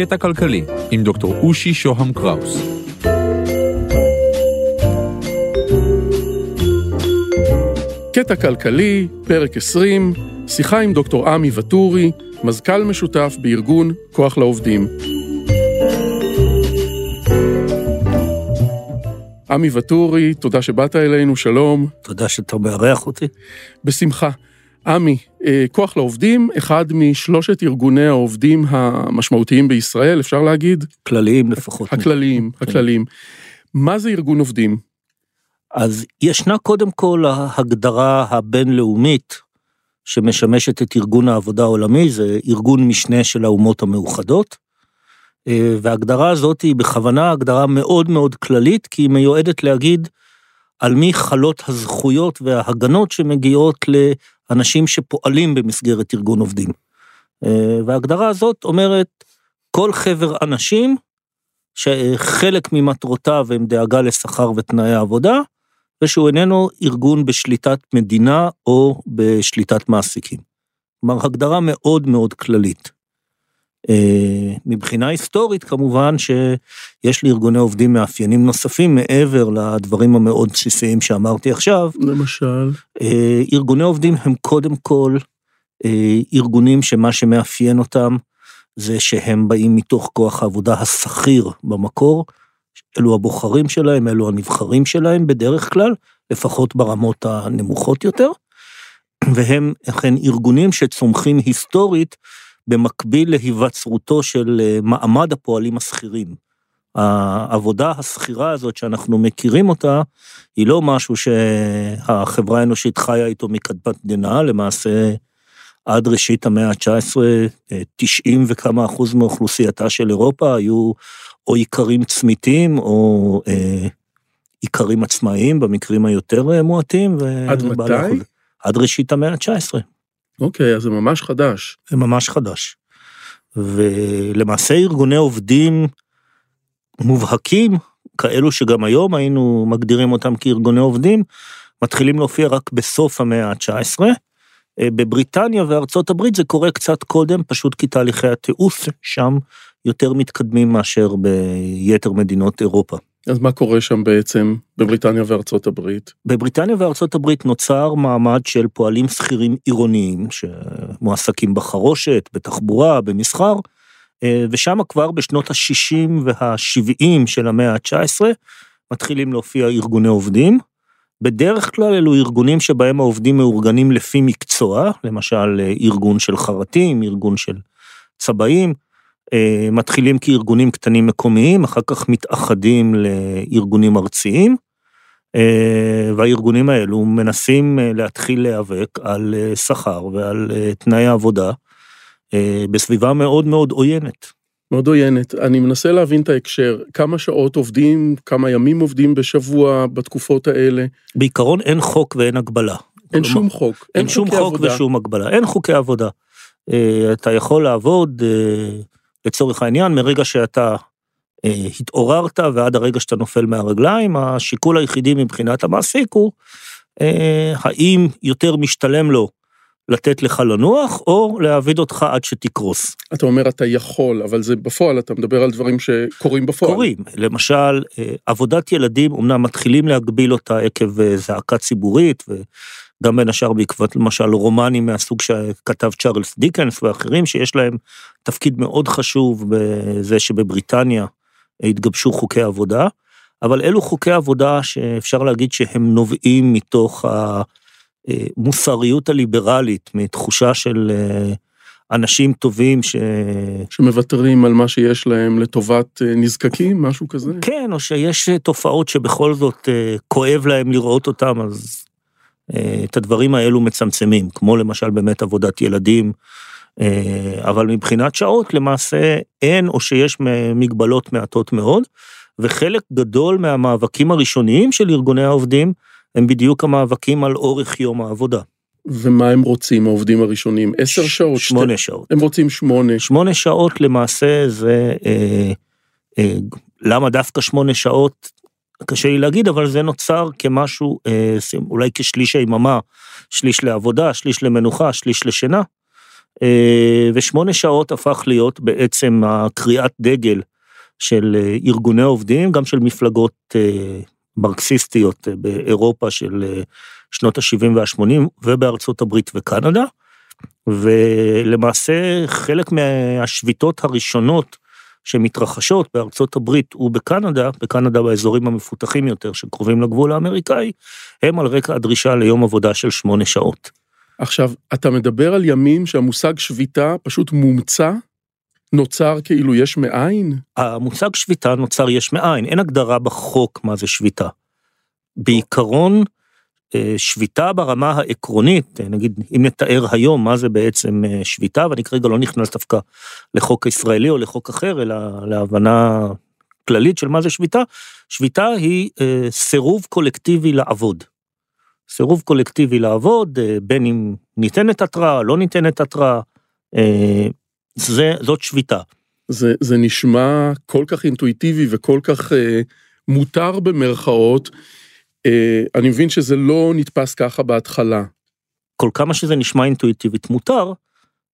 קטע כלכלי עם דוקטור אושי שוהם קראוס. קטע כלכלי, פרק 20, שיחה עם דוקטור עמי וטורי, מזכ"ל משותף בארגון כוח לעובדים. עמי וטורי, תודה שבאת אלינו, שלום. תודה שאתה מארח אותי. בשמחה. עמי, אה, כוח לעובדים, אחד משלושת ארגוני העובדים המשמעותיים בישראל, אפשר להגיד? כלליים לפחות. הכלליים, כן. הכלליים. מה זה ארגון עובדים? אז ישנה קודם כל ההגדרה הבינלאומית שמשמשת את ארגון העבודה העולמי, זה ארגון משנה של האומות המאוחדות. אה, וההגדרה הזאת היא בכוונה הגדרה מאוד מאוד כללית, כי היא מיועדת להגיד על מי חלות הזכויות וההגנות שמגיעות לאנשים שפועלים במסגרת ארגון עובדים. אה, וההגדרה הזאת אומרת, כל חבר אנשים שחלק ממטרותיו הם דאגה לשכר ותנאי העבודה, ושהוא איננו ארגון בשליטת מדינה או בשליטת מעסיקים. כלומר, הגדרה מאוד מאוד כללית. אה, מבחינה היסטורית כמובן שיש לארגוני עובדים מאפיינים נוספים מעבר לדברים המאוד בסיסיים שאמרתי עכשיו. למשל? אה, ארגוני עובדים הם קודם כל אה, ארגונים שמה שמאפיין אותם זה שהם באים מתוך כוח העבודה השכיר במקור, אלו הבוחרים שלהם, אלו הנבחרים שלהם בדרך כלל, לפחות ברמות הנמוכות יותר, והם אכן ארגונים שצומחים היסטורית במקביל להיווצרותו של אה, מעמד הפועלים השכירים. העבודה השכירה הזאת שאנחנו מכירים אותה, היא לא משהו שהחברה האנושית חיה איתו מקדמת דנא, למעשה עד ראשית המאה ה-19, 90 וכמה אחוז מאוכלוסייתה של אירופה היו או איכרים צמיתים או אה, איכרים עצמאיים במקרים היותר אה, מועטים. עד מתי? עד ראשית המאה ה-19. אוקיי, אז זה ממש חדש. זה ממש חדש. ולמעשה ארגוני עובדים מובהקים, כאלו שגם היום היינו מגדירים אותם כארגוני עובדים, מתחילים להופיע רק בסוף המאה ה-19. בבריטניה וארצות הברית זה קורה קצת קודם, פשוט כי תהליכי התיעוש שם יותר מתקדמים מאשר ביתר מדינות אירופה. אז מה קורה שם בעצם בבריטניה וארצות הברית? בבריטניה וארצות הברית נוצר מעמד של פועלים שכירים עירוניים שמועסקים בחרושת, בתחבורה, במסחר, ושם כבר בשנות ה-60 וה-70 של המאה ה-19 מתחילים להופיע ארגוני עובדים. בדרך כלל אלו ארגונים שבהם העובדים מאורגנים לפי מקצוע, למשל ארגון של חרטים, ארגון של צבעים, מתחילים כארגונים קטנים מקומיים, אחר כך מתאחדים לארגונים ארציים, והארגונים האלו מנסים להתחיל להיאבק על שכר ועל תנאי עבודה בסביבה מאוד מאוד עוינת. מאוד עוינת. אני מנסה להבין את ההקשר, כמה שעות עובדים, כמה ימים עובדים בשבוע בתקופות האלה? בעיקרון אין חוק ואין הגבלה. אין כלומר, שום חוק. אין, אין שום חוק עבודה. ושום הגבלה, אין חוקי עבודה. אתה יכול לעבוד לצורך העניין, מרגע שאתה אה, התעוררת ועד הרגע שאתה נופל מהרגליים, השיקול היחידי מבחינת המעסיק הוא אה, האם יותר משתלם לו לתת לך לנוח, או להעביד אותך עד שתקרוס. אתה אומר אתה יכול, אבל זה בפועל, אתה מדבר על דברים שקורים בפועל. קורים, למשל, אה, עבודת ילדים, אמנם מתחילים להגביל אותה עקב אה, זעקה ציבורית, וגם בין השאר בעקבות למשל רומנים מהסוג שכתב צ'ארלס דיקנס ואחרים, שיש להם תפקיד מאוד חשוב בזה שבבריטניה התגבשו חוקי עבודה, אבל אלו חוקי עבודה שאפשר להגיד שהם נובעים מתוך המוסריות הליברלית, מתחושה של אנשים טובים ש... שמוותרים על מה שיש להם לטובת נזקקים, משהו כזה? כן, או שיש תופעות שבכל זאת כואב להם לראות אותם, אז את הדברים האלו מצמצמים, כמו למשל באמת עבודת ילדים, אבל מבחינת שעות למעשה אין או שיש מגבלות מעטות מאוד, וחלק גדול מהמאבקים הראשוניים של ארגוני העובדים הם בדיוק המאבקים על אורך יום העבודה. ומה הם רוצים העובדים הראשונים? עשר שעות? שמונה שתי... שעות. הם רוצים שמונה. שמונה שעות למעשה זה, אה, אה, למה דווקא שמונה שעות? קשה לי להגיד, אבל זה נוצר כמשהו, אה, אולי כשליש היממה, שליש לעבודה, שליש למנוחה, שליש לשינה. אה, ושמונה שעות הפך להיות בעצם הקריאת דגל של אה, ארגוני עובדים, גם של מפלגות מרקסיסטיות באירופה של שנות ה-70 וה-80 ובארצות הברית וקנדה. ולמעשה חלק מהשביתות הראשונות שמתרחשות בארצות הברית ובקנדה, בקנדה באזורים המפותחים יותר שקרובים לגבול האמריקאי, הם על רקע הדרישה ליום עבודה של שמונה שעות. עכשיו, אתה מדבר על ימים שהמושג שביתה פשוט מומצא? נוצר כאילו יש מאין? המושג שביתה נוצר יש מאין, אין הגדרה בחוק מה זה שביתה. בעיקרון, שביתה ברמה העקרונית, אה, נגיד אם נתאר היום מה זה בעצם אה, שביתה, ואני כרגע לא נכנס דווקא לחוק הישראלי או לחוק אחר, אלא להבנה כללית של מה זה שביתה, שביתה היא סירוב קולקטיבי לעבוד. סירוב קולקטיבי לעבוד, בין אם ניתנת התראה, לא ניתנת התראה, זה, זאת שביתה. זה, זה נשמע כל כך אינטואיטיבי וכל כך אה, מותר במרכאות, אה, אני מבין שזה לא נתפס ככה בהתחלה. כל כמה שזה נשמע אינטואיטיבית מותר,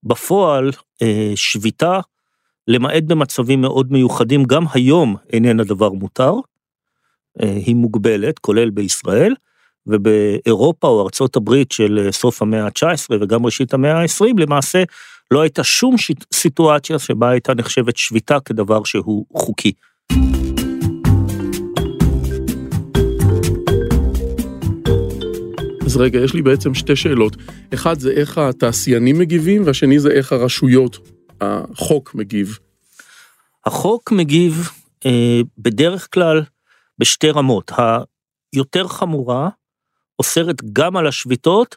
בפועל אה, שביתה, למעט במצבים מאוד מיוחדים, גם היום איננה דבר מותר, אה, היא מוגבלת, כולל בישראל, ובאירופה או ארצות הברית של סוף המאה ה-19 וגם ראשית המאה ה-20, למעשה לא הייתה שום סיטואציה שבה הייתה נחשבת שביתה כדבר שהוא חוקי. רגע, יש לי בעצם שתי שאלות. אחד זה איך התעשיינים מגיבים, והשני זה איך הרשויות, החוק מגיב. החוק מגיב אה, בדרך כלל בשתי רמות. היותר חמורה אוסרת גם על השביתות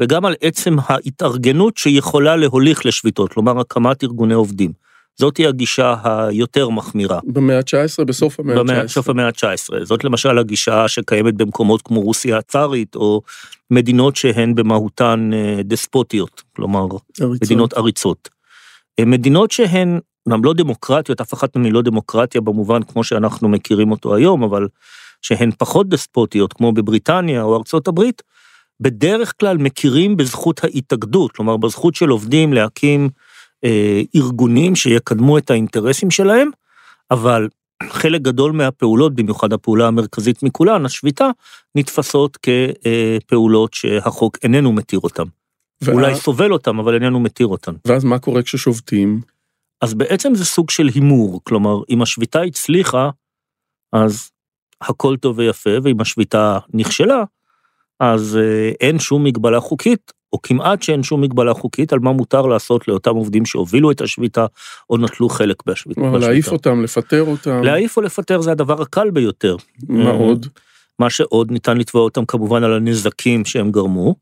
וגם על עצם ההתארגנות שיכולה להוליך לשביתות, כלומר הקמת ארגוני עובדים. זאת היא הגישה היותר מחמירה. במאה ה-19, בסוף המאה ה-19. בסוף המאה ה-19. זאת למשל הגישה שקיימת במקומות כמו רוסיה הצארית, או מדינות שהן במהותן אה, דספוטיות, כלומר, עריצות. מדינות עריצות. אה, מדינות שהן, גם לא דמוקרטיות, אף אחת מהן היא לא דמוקרטיה במובן כמו שאנחנו מכירים אותו היום, אבל שהן פחות דספוטיות, כמו בבריטניה או ארצות הברית, בדרך כלל מכירים בזכות ההתאגדות, כלומר בזכות של עובדים להקים אה, ארגונים שיקדמו את האינטרסים שלהם, אבל חלק גדול מהפעולות, במיוחד הפעולה המרכזית מכולן, השביתה, נתפסות כפעולות שהחוק איננו מתיר אותן. וה... אולי סובל אותן, אבל איננו מתיר אותן. ואז מה קורה כששובתים? אז בעצם זה סוג של הימור, כלומר, אם השביתה הצליחה, אז הכל טוב ויפה, ואם השביתה נכשלה, אז אה, אין שום מגבלה חוקית, או כמעט שאין שום מגבלה חוקית על מה מותר לעשות לאותם עובדים שהובילו את השביתה, או נטלו חלק בשביתה. להעיף אותם, לפטר אותם. להעיף או לפטר זה הדבר הקל ביותר. מה אה, עוד? מה שעוד ניתן לתבוע אותם כמובן על הנזקים שהם גרמו.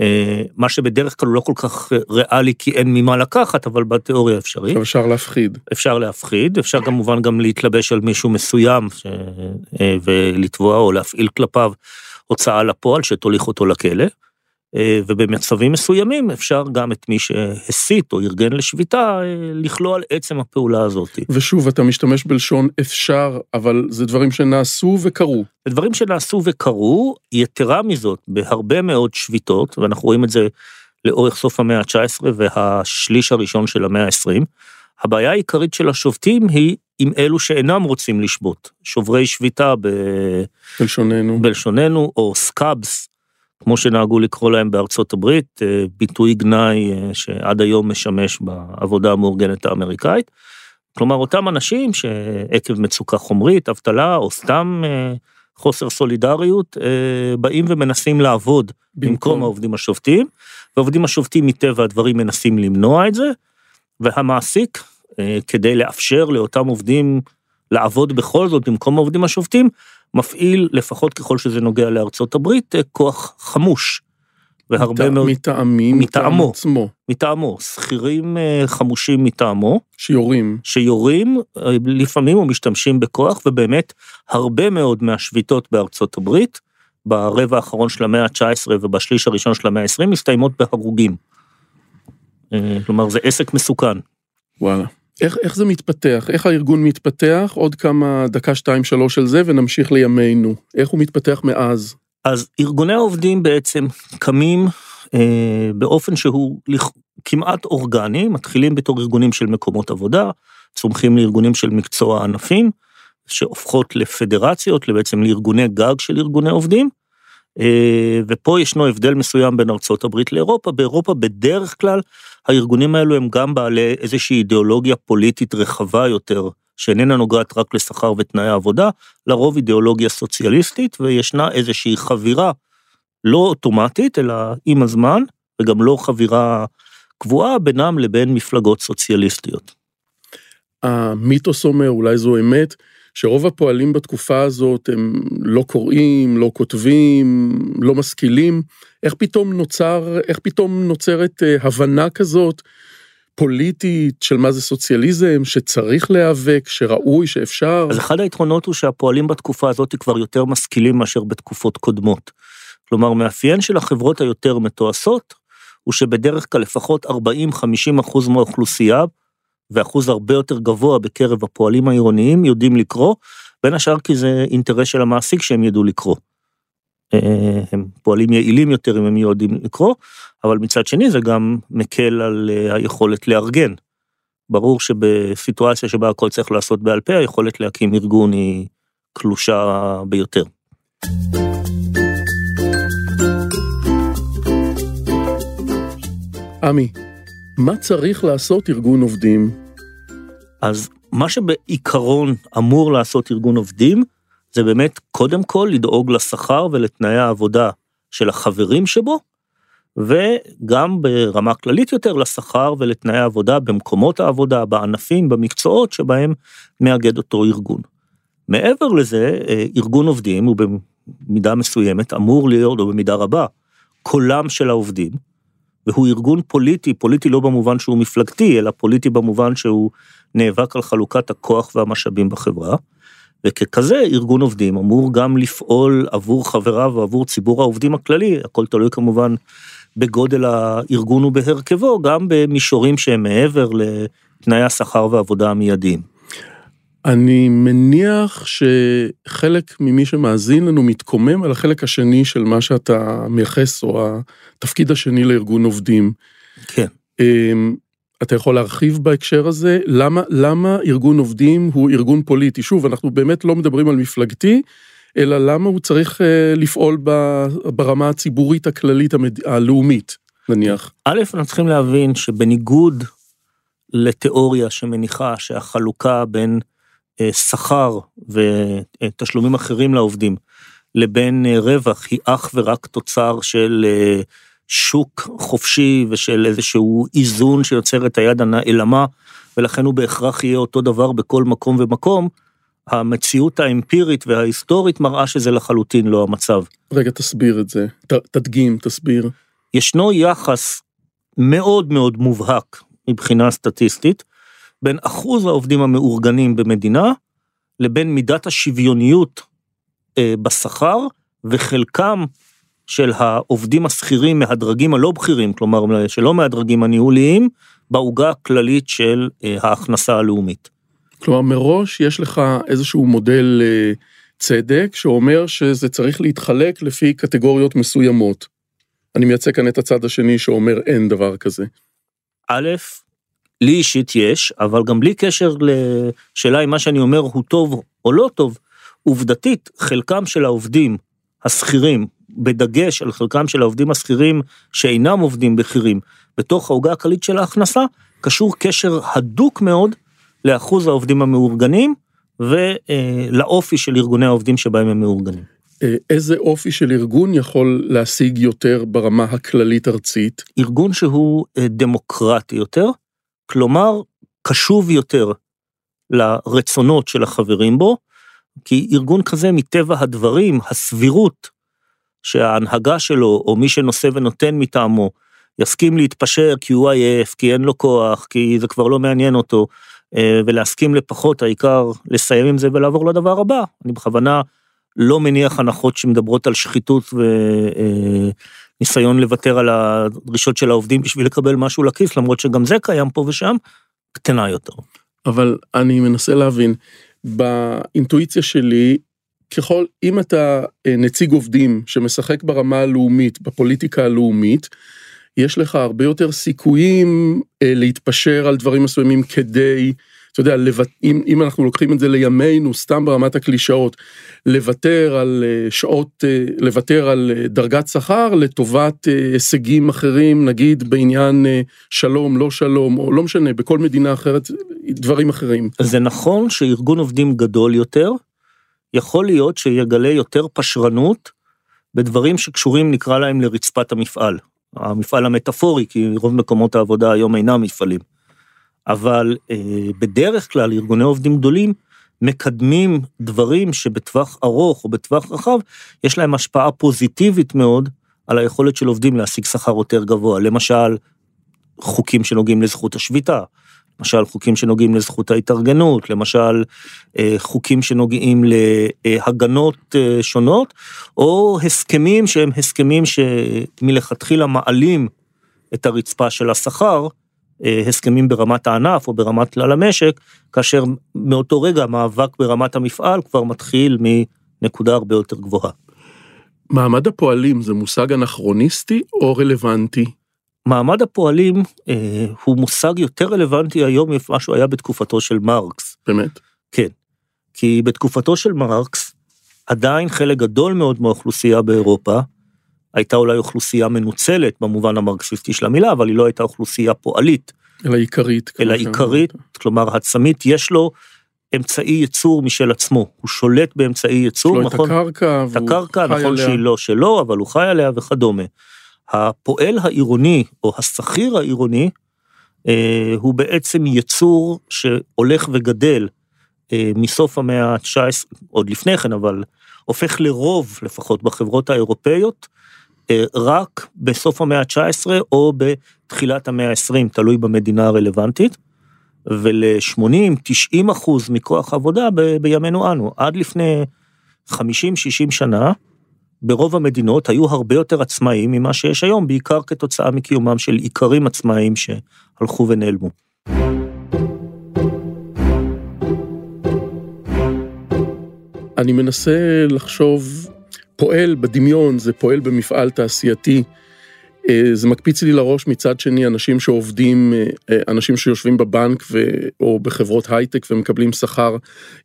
אה, מה שבדרך כלל לא כל כך ריאלי כי אין ממה לקחת, אבל בתיאוריה אפשרי. אפשר להפחיד. אפשר להפחיד, אפשר כמובן גם להתלבש על מישהו מסוים ולתבוע או להפעיל כלפיו הוצאה לפועל שתוליך אותו לכלא. אה, ובמצבים מסוימים אפשר גם את מי שהסית או ארגן לשביתה אה, לכלוא על עצם הפעולה הזאת. ושוב, אתה משתמש בלשון אפשר, אבל זה דברים שנעשו וקרו. זה דברים שנעשו וקרו, יתרה מזאת, בהרבה מאוד שביתות, ואנחנו רואים את זה לאורך סוף המאה ה-19 והשליש הראשון של המאה ה-20, הבעיה העיקרית של השובתים היא עם אלו שאינם רוצים לשבות, שוברי שביתה ב... בלשוננו. בלשוננו, או סקאבס, כמו שנהגו לקרוא להם בארצות הברית, אה, ביטוי גנאי אה, שעד היום משמש בעבודה המאורגנת האמריקאית. כלומר, אותם אנשים שעקב מצוקה חומרית, אבטלה, או סתם אה, חוסר סולידריות, באים ומנסים לעבוד במקום, במקום העובדים השובתים, והעובדים השובתים מטבע הדברים מנסים למנוע את זה, והמעסיק, כדי לאפשר לאותם עובדים לעבוד בכל זאת במקום העובדים השובתים, מפעיל, לפחות ככל שזה נוגע לארצות הברית, אה, כוח חמוש. והרבה מת... מאוד... מטעמים, מטעמו, עצמו. מטעמו, שכירים אה, חמושים מטעמו. שיורים. שיורים, אה, לפעמים הוא משתמשים בכוח, ובאמת הרבה מאוד מהשביתות בארצות הברית, ברבע האחרון של המאה ה-19 ובשליש הראשון של המאה ה-20, מסתיימות בהרוגים. כלומר, זה עסק מסוכן. וואלה. איך, איך זה מתפתח? איך הארגון מתפתח? עוד כמה דקה, שתיים, שלוש של זה, ונמשיך לימינו. איך הוא מתפתח מאז? אז ארגוני העובדים בעצם קמים אה, באופן שהוא כמעט אורגני, מתחילים בתור ארגונים של מקומות עבודה, צומחים לארגונים של מקצוע ענפים, שהופכות לפדרציות, בעצם לארגוני גג של ארגוני עובדים. אה, ופה ישנו הבדל מסוים בין ארצות הברית לאירופה, באירופה בדרך כלל הארגונים האלו הם גם בעלי איזושהי אידיאולוגיה פוליטית רחבה יותר, שאיננה נוגעת רק לשכר ותנאי עבודה, לרוב אידיאולוגיה סוציאליסטית, וישנה איזושהי חבירה לא אוטומטית, אלא עם הזמן, וגם לא חבירה קבועה בינם לבין מפלגות סוציאליסטיות. המיתוס אומר, אולי זו אמת, שרוב הפועלים בתקופה הזאת הם לא קוראים, לא כותבים, לא משכילים. איך פתאום נוצר, איך פתאום נוצרת אה, הבנה כזאת פוליטית של מה זה סוציאליזם, שצריך להיאבק, שראוי, שאפשר? אז אחד היתרונות הוא שהפועלים בתקופה הזאת כבר יותר משכילים מאשר בתקופות קודמות. כלומר, מאפיין של החברות היותר מתועשות, הוא שבדרך כלל לפחות 40-50 אחוז מהאוכלוסייה ואחוז הרבה יותר גבוה בקרב הפועלים העירוניים יודעים לקרוא, בין השאר כי זה אינטרס של המעסיק שהם ידעו לקרוא. אה, הם פועלים יעילים יותר אם הם יודעים לקרוא, אבל מצד שני זה גם מקל על אה, היכולת לארגן. ברור שבסיטואציה שבה הכל צריך לעשות בעל פה, היכולת להקים ארגון היא קלושה ביותר. עמי, מה צריך לעשות ארגון עובדים? אז מה שבעיקרון אמור לעשות ארגון עובדים, זה באמת קודם כל לדאוג לשכר ולתנאי העבודה של החברים שבו, וגם ברמה כללית יותר לשכר ולתנאי העבודה במקומות העבודה, בענפים, במקצועות שבהם מאגד אותו ארגון. מעבר לזה, אה, ארגון עובדים הוא במידה מסוימת אמור להיות, או במידה רבה, קולם של העובדים, והוא ארגון פוליטי, פוליטי לא במובן שהוא מפלגתי, אלא פוליטי במובן שהוא נאבק על חלוקת הכוח והמשאבים בחברה. וככזה ארגון עובדים אמור גם לפעול עבור חבריו ועבור ציבור העובדים הכללי, הכל תלוי כמובן בגודל הארגון ובהרכבו, גם במישורים שהם מעבר לתנאי השכר והעבודה המיידיים. אני מניח שחלק ממי שמאזין לנו מתקומם על החלק השני של מה שאתה מייחס, או התפקיד השני לארגון עובדים. כן. אמ, אתה יכול להרחיב בהקשר הזה? למה, למה ארגון עובדים הוא ארגון פוליטי? שוב, אנחנו באמת לא מדברים על מפלגתי, אלא למה הוא צריך אה, לפעול ברמה הציבורית הכללית המד... הלאומית, נניח. א', אנחנו צריכים להבין שבניגוד לתיאוריה שמניחה שהחלוקה בין אה, שכר ותשלומים אחרים לעובדים לבין אה, רווח היא אך ורק תוצר של שוק חופשי ושל איזשהו איזון שיוצר את היד הנעלמה, ולכן הוא בהכרח יהיה אותו דבר בכל מקום ומקום. המציאות האמפירית וההיסטורית מראה שזה לחלוטין לא המצב. רגע, תסביר את זה. ת, תדגים, תסביר. ישנו יחס מאוד מאוד מובהק מבחינה סטטיסטית בין אחוז העובדים המאורגנים במדינה לבין מידת השוויוניות אה, בשכר וחלקם של העובדים השכירים מהדרגים הלא בכירים, כלומר שלא מהדרגים הניהוליים, בעוגה הכללית של אה, ההכנסה הלאומית. כלומר מראש יש לך איזשהו מודל אה, צדק שאומר שזה צריך להתחלק לפי קטגוריות מסוימות. אני מייצג כאן את הצד השני שאומר אין דבר כזה. א', לי אישית יש, אבל גם בלי קשר לשאלה אם מה שאני אומר הוא טוב או לא טוב, עובדתית, חלקם של העובדים השכירים, בדגש על חלקם של העובדים השכירים שאינם עובדים בכירים, בתוך העוגה הכללית של ההכנסה, קשור קשר הדוק מאוד לאחוז העובדים המאורגנים ולאופי של ארגוני העובדים שבהם הם מאורגנים. אה, איזה אופי של ארגון יכול להשיג יותר ברמה הכללית ארצית? ארגון שהוא אה, דמוקרטי יותר, כלומר, קשוב יותר לרצונות של החברים בו, כי ארגון כזה מטבע הדברים, הסבירות שההנהגה שלו, או מי שנושא ונותן מטעמו, יסכים להתפשר כי הוא עייף, כי אין לו כוח, כי זה כבר לא מעניין אותו, אה, ולהסכים לפחות, העיקר לסיים עם זה ולעבור לדבר הבא. אני בכוונה לא מניח הנחות שמדברות על שחיתות ו... אה, לוותר על הדרישות של העובדים בשביל לקבל משהו לכיס, למרות שגם זה קיים פה ושם, קטנה יותר. אבל אני מנסה להבין, באינטואיציה שלי, ככל, אם אתה אה, נציג עובדים שמשחק ברמה הלאומית, בפוליטיקה הלאומית, יש לך הרבה יותר סיכויים אה, להתפשר על דברים מסוימים כדי, אתה יודע, לבט... אם, אם אנחנו לוקחים את זה לימינו, סתם ברמת הקלישאות, לוותר על אה, שעות, לוותר על דרגת שכר לטובת הישגים אחרים, נגיד בעניין שלום, לא שלום, או לא משנה, בכל מדינה אחרת, דברים אחרים. זה נכון שארגון עובדים גדול יותר, יכול להיות שיגלה יותר פשרנות בדברים שקשורים, נקרא להם, לרצפת המפעל. המפעל המטאפורי, כי רוב מקומות העבודה היום אינם מפעלים. אבל אה, בדרך כלל ארגוני עובדים גדולים מקדמים דברים שבטווח ארוך או בטווח רחב, יש להם השפעה פוזיטיבית מאוד על היכולת של עובדים להשיג שכר יותר גבוה. למשל, חוקים שנוגעים לזכות השביתה, למשל חוקים שנוגעים לזכות ההתארגנות, למשל אה, חוקים שנוגעים להגנות אה, שונות, או הסכמים שהם הסכמים שמלכתחילה מעלים את הרצפה של השכר, אה, הסכמים ברמת הענף או ברמת כלל המשק, כאשר מאותו רגע המאבק ברמת המפעל כבר מתחיל מנקודה הרבה יותר גבוהה. מעמד הפועלים זה מושג אנכרוניסטי או רלוונטי? מעמד הפועלים אה, הוא מושג יותר רלוונטי היום ממה שהוא היה בתקופתו של מרקס. באמת? כן. כי בתקופתו של מרקס, עדיין חלק גדול מאוד מהאוכלוסייה באירופה, הייתה אולי אוכלוסייה מנוצלת במובן המרקסיסטי של המילה, אבל היא לא הייתה אוכלוסייה פועלית. אלא עיקרית. אלא עיקרית, כלומר הצמית יש לו אמצעי ייצור משל עצמו, הוא שולט באמצעי ייצור, נכון? את הקרקע, את הקרקע, נכון שהיא לא שלו, אבל הוא חי עליה וכדומה. הפועל העירוני או השכיר העירוני אה, הוא בעצם יצור שהולך וגדל אה, מסוף המאה ה-19, עוד לפני כן, אבל הופך לרוב, לפחות בחברות האירופאיות, אה, רק בסוף המאה ה-19 או בתחילת המאה ה-20, תלוי במדינה הרלוונטית, ול-80-90 אחוז מכוח העבודה ב- בימינו אנו. עד לפני 50-60 שנה, ברוב המדינות היו הרבה יותר עצמאים ממה שיש היום, בעיקר כתוצאה מקיומם של איכרים עצמאיים שהלכו ונעלמו. אני מנסה לחשוב, פועל בדמיון, זה פועל במפעל תעשייתי. אה, זה מקפיץ לי לראש מצד שני אנשים שעובדים, אה, אה, אנשים שיושבים בבנק ו, או בחברות הייטק ומקבלים שכר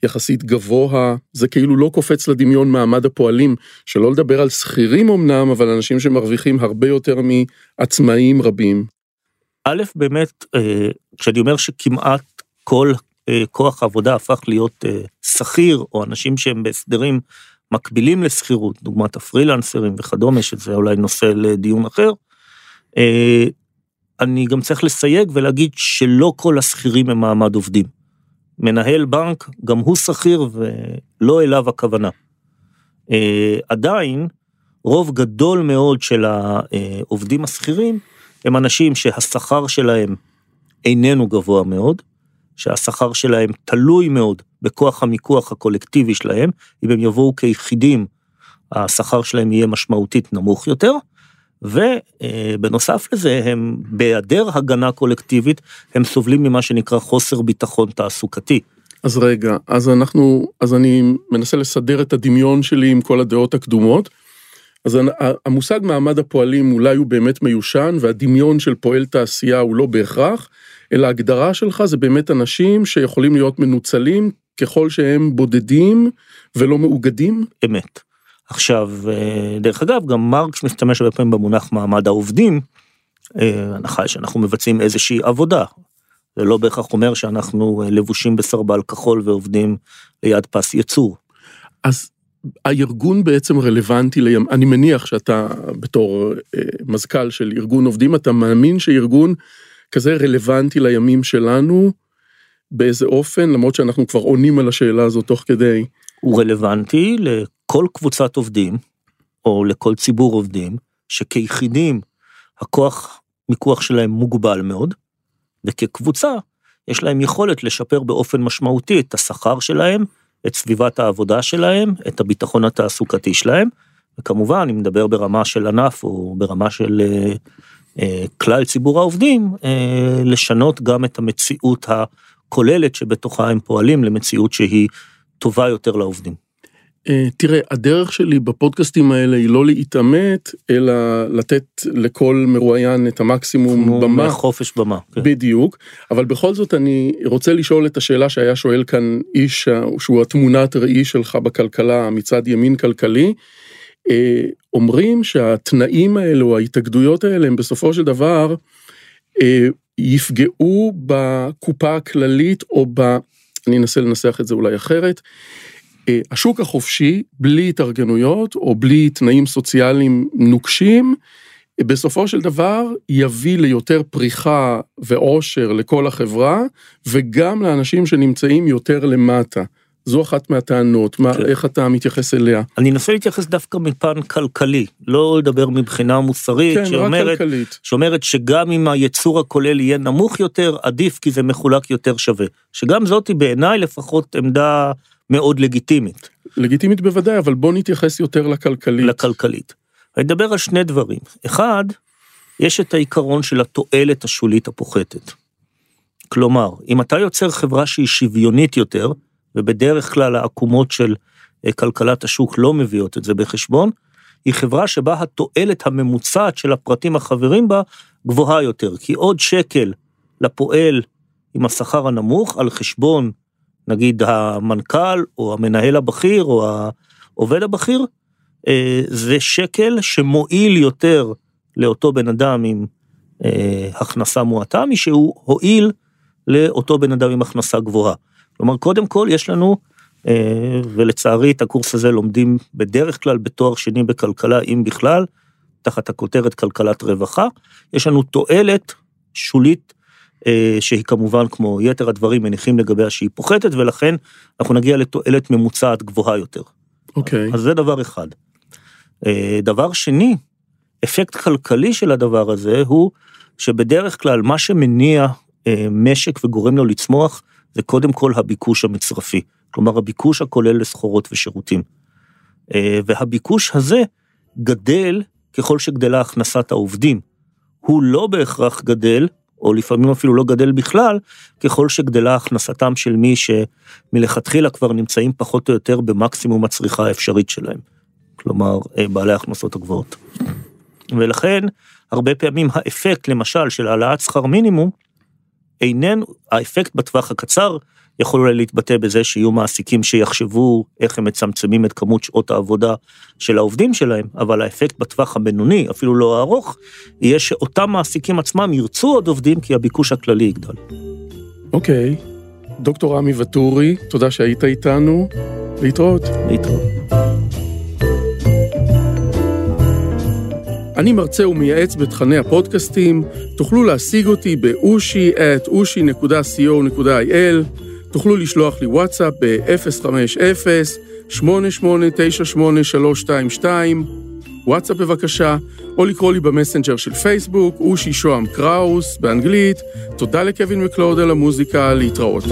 יחסית גבוה, זה כאילו לא קופץ לדמיון מעמד הפועלים, שלא לדבר על שכירים אמנם, אבל אנשים שמרוויחים הרבה יותר מעצמאים רבים. א', באמת, כשאני אומר שכמעט כל כוח העבודה הפך להיות שכיר, או אנשים שהם בהסדרים מקבילים לשכירות, דוגמת הפרילנסרים וכדומה, שזה אולי נושא לדיון אחר, אני גם צריך לסייג ולהגיד שלא כל השכירים הם מעמד עובדים. מנהל בנק, גם הוא שכיר ולא אליו הכוונה. אה, עדיין, רוב גדול מאוד של העובדים השכירים הם אנשים שהשכר שלהם איננו גבוה מאוד, שהשכר שלהם תלוי מאוד בכוח המיקוח הקולקטיבי שלהם, אם הם יבואו כיחידים, השכר שלהם יהיה משמעותית נמוך יותר, ובנוסף לזה הם בהיעדר הגנה קולקטיבית הם סובלים ממה שנקרא חוסר ביטחון תעסוקתי. אז רגע, אז אנחנו, אז אני מנסה לסדר את הדמיון שלי עם כל הדעות הקדומות. אז המושג מעמד הפועלים אולי הוא באמת מיושן והדמיון של פועל תעשייה הוא לא בהכרח, אלא ההגדרה שלך זה באמת אנשים שיכולים להיות מנוצלים ככל שהם בודדים ולא מאוגדים? אמת. עכשיו, אה, דרך אגב, גם מרקס משתמש הרבה פעמים במונח מעמד העובדים, אה, הנחה שאנחנו מבצעים איזושהי עבודה. זה לא בהכרח אומר שאנחנו אה, לבושים בסרבל כחול ועובדים ליד פס ייצור. אז הארגון בעצם רלוונטי, לים... אני מניח שאתה בתור מזכ"ל של ארגון עובדים, אתה מאמין שארגון כזה רלוונטי לימים שלנו, באיזה אופן, למרות שאנחנו כבר עונים על השאלה הזאת תוך כדי. הוא רלוונטי לכל קבוצת עובדים, או לכל ציבור עובדים, שכיחידים הכוח מיקוח שלהם מוגבל מאוד, וכקבוצה יש להם יכולת לשפר באופן משמעותי את השכר שלהם, את סביבת העבודה שלהם, את הביטחון התעסוקתי שלהם, וכמובן, אם נדבר ברמה של ענף או ברמה של אה, אה, כלל ציבור העובדים, אה, לשנות גם את המציאות הכוללת שבתוכה הם פועלים למציאות שהיא טובה יותר לעובדים. אה, תראה, הדרך שלי בפודקאסטים האלה היא לא להתעמת, אלא לתת לכל מרואיין את המקסימום כמו במה. חופש במה. כן. בדיוק, אבל בכל זאת אני רוצה לשאול את השאלה שהיה שואל כאן איש שהוא התמונת ראי שלך בכלכלה מצד ימין כלכלי. אה, אומרים שהתנאים האלו, ההתאגדויות האלה, הם בסופו של דבר אה, יפגעו בקופה הכללית או ב... אני אנסה לנסח את זה אולי אחרת. אה, השוק החופשי, בלי התארגנויות או בלי תנאים סוציאליים נוקשים, בסופו של דבר יביא ליותר פריחה ועושר לכל החברה, וגם לאנשים שנמצאים יותר למטה. זו אחת מהטענות, מה, כן. איך אתה מתייחס אליה? אני אנסה להתייחס דווקא מפן כלכלי, לא לדבר מבחינה מוסרית, כן, שאומרת. שאומרת שגם אם הייצור הכולל יהיה נמוך יותר, עדיף כי זה מחולק יותר שווה. שגם זאת היא בעיניי לפחות עמדה מאוד לגיטימית, לגיטימית בוודאי, אבל בוא נתייחס יותר לכלכלית. לכלכלית. אני אדבר על שני דברים. אחד, יש את העיקרון של התועלת השולית הפוחתת. כלומר, אם אתה יוצר חברה שהיא שוויונית יותר, ובדרך כלל העקומות של אה, כלכלת השוק לא מביאות את זה בחשבון, היא חברה שבה התועלת הממוצעת של הפרטים החברים בה גבוהה יותר, כי עוד שקל לפועל עם השכר הנמוך על חשבון, נגיד המנכ"ל או המנהל הבכיר או העובד הבכיר, אה, זה שקל שמועיל יותר לאותו בן אדם עם אה, הכנסה מועטה משהוא הועיל לאותו בן אדם עם הכנסה גבוהה. כלומר, קודם כל יש לנו, אה, ולצערי את הקורס הזה לומדים בדרך כלל בתואר שני בכלכלה, אם בכלל, תחת הכותרת כלכלת רווחה, יש לנו תועלת שולית, שהיא כמובן כמו יתר הדברים מניחים לגביה שהיא פוחתת, ולכן אנחנו נגיע לתועלת ממוצעת גבוהה יותר. אוקיי. אז זה דבר אחד. אה, דבר שני, אפקט כלכלי של הדבר הזה הוא שבדרך כלל מה שמניע אה, משק וגורם לו לצמוח זה קודם כל הביקוש המצרפי, כלומר הביקוש הכולל לסחורות ושירותים. אה, והביקוש הזה גדל ככל שגדלה הכנסת העובדים. הוא לא בהכרח גדל, או לפעמים אפילו לא גדל בכלל, ככל שגדלה הכנסתם של מי שמלכתחילה כבר נמצאים פחות או יותר במקסימום הצריכה האפשרית שלהם. כלומר, אה, בעלי ההכנסות הגבוהות. ולכן, הרבה פעמים האפקט, למשל, של העלאת שכר מינימום, איננו, האפקט בטווח הקצר יכול אולי להתבטא בזה שיהיו מעסיקים שיחשבו איך הם מצמצמים את כמות שעות העבודה של העובדים שלהם, אבל האפקט בטווח הבינוני, אפילו לא הארוך, יהיה שאותם מעסיקים עצמם ירצו עוד עובדים כי הביקוש הכללי יגדל. אוקיי. דוקטור עמי ואטורי, תודה שהיית איתנו. להתראות. להתראות. אני מרצה ומייעץ בתכני הפודקאסטים, תוכלו להשיג אותי באושי at ushi.co.il, תוכלו לשלוח לי וואטסאפ ב-050-8898-322, וואטסאפ בבקשה, או לקרוא לי במסנג'ר של פייסבוק, אושי שוהם קראוס, באנגלית. תודה לקווין מקלוד על המוזיקה, להתראות.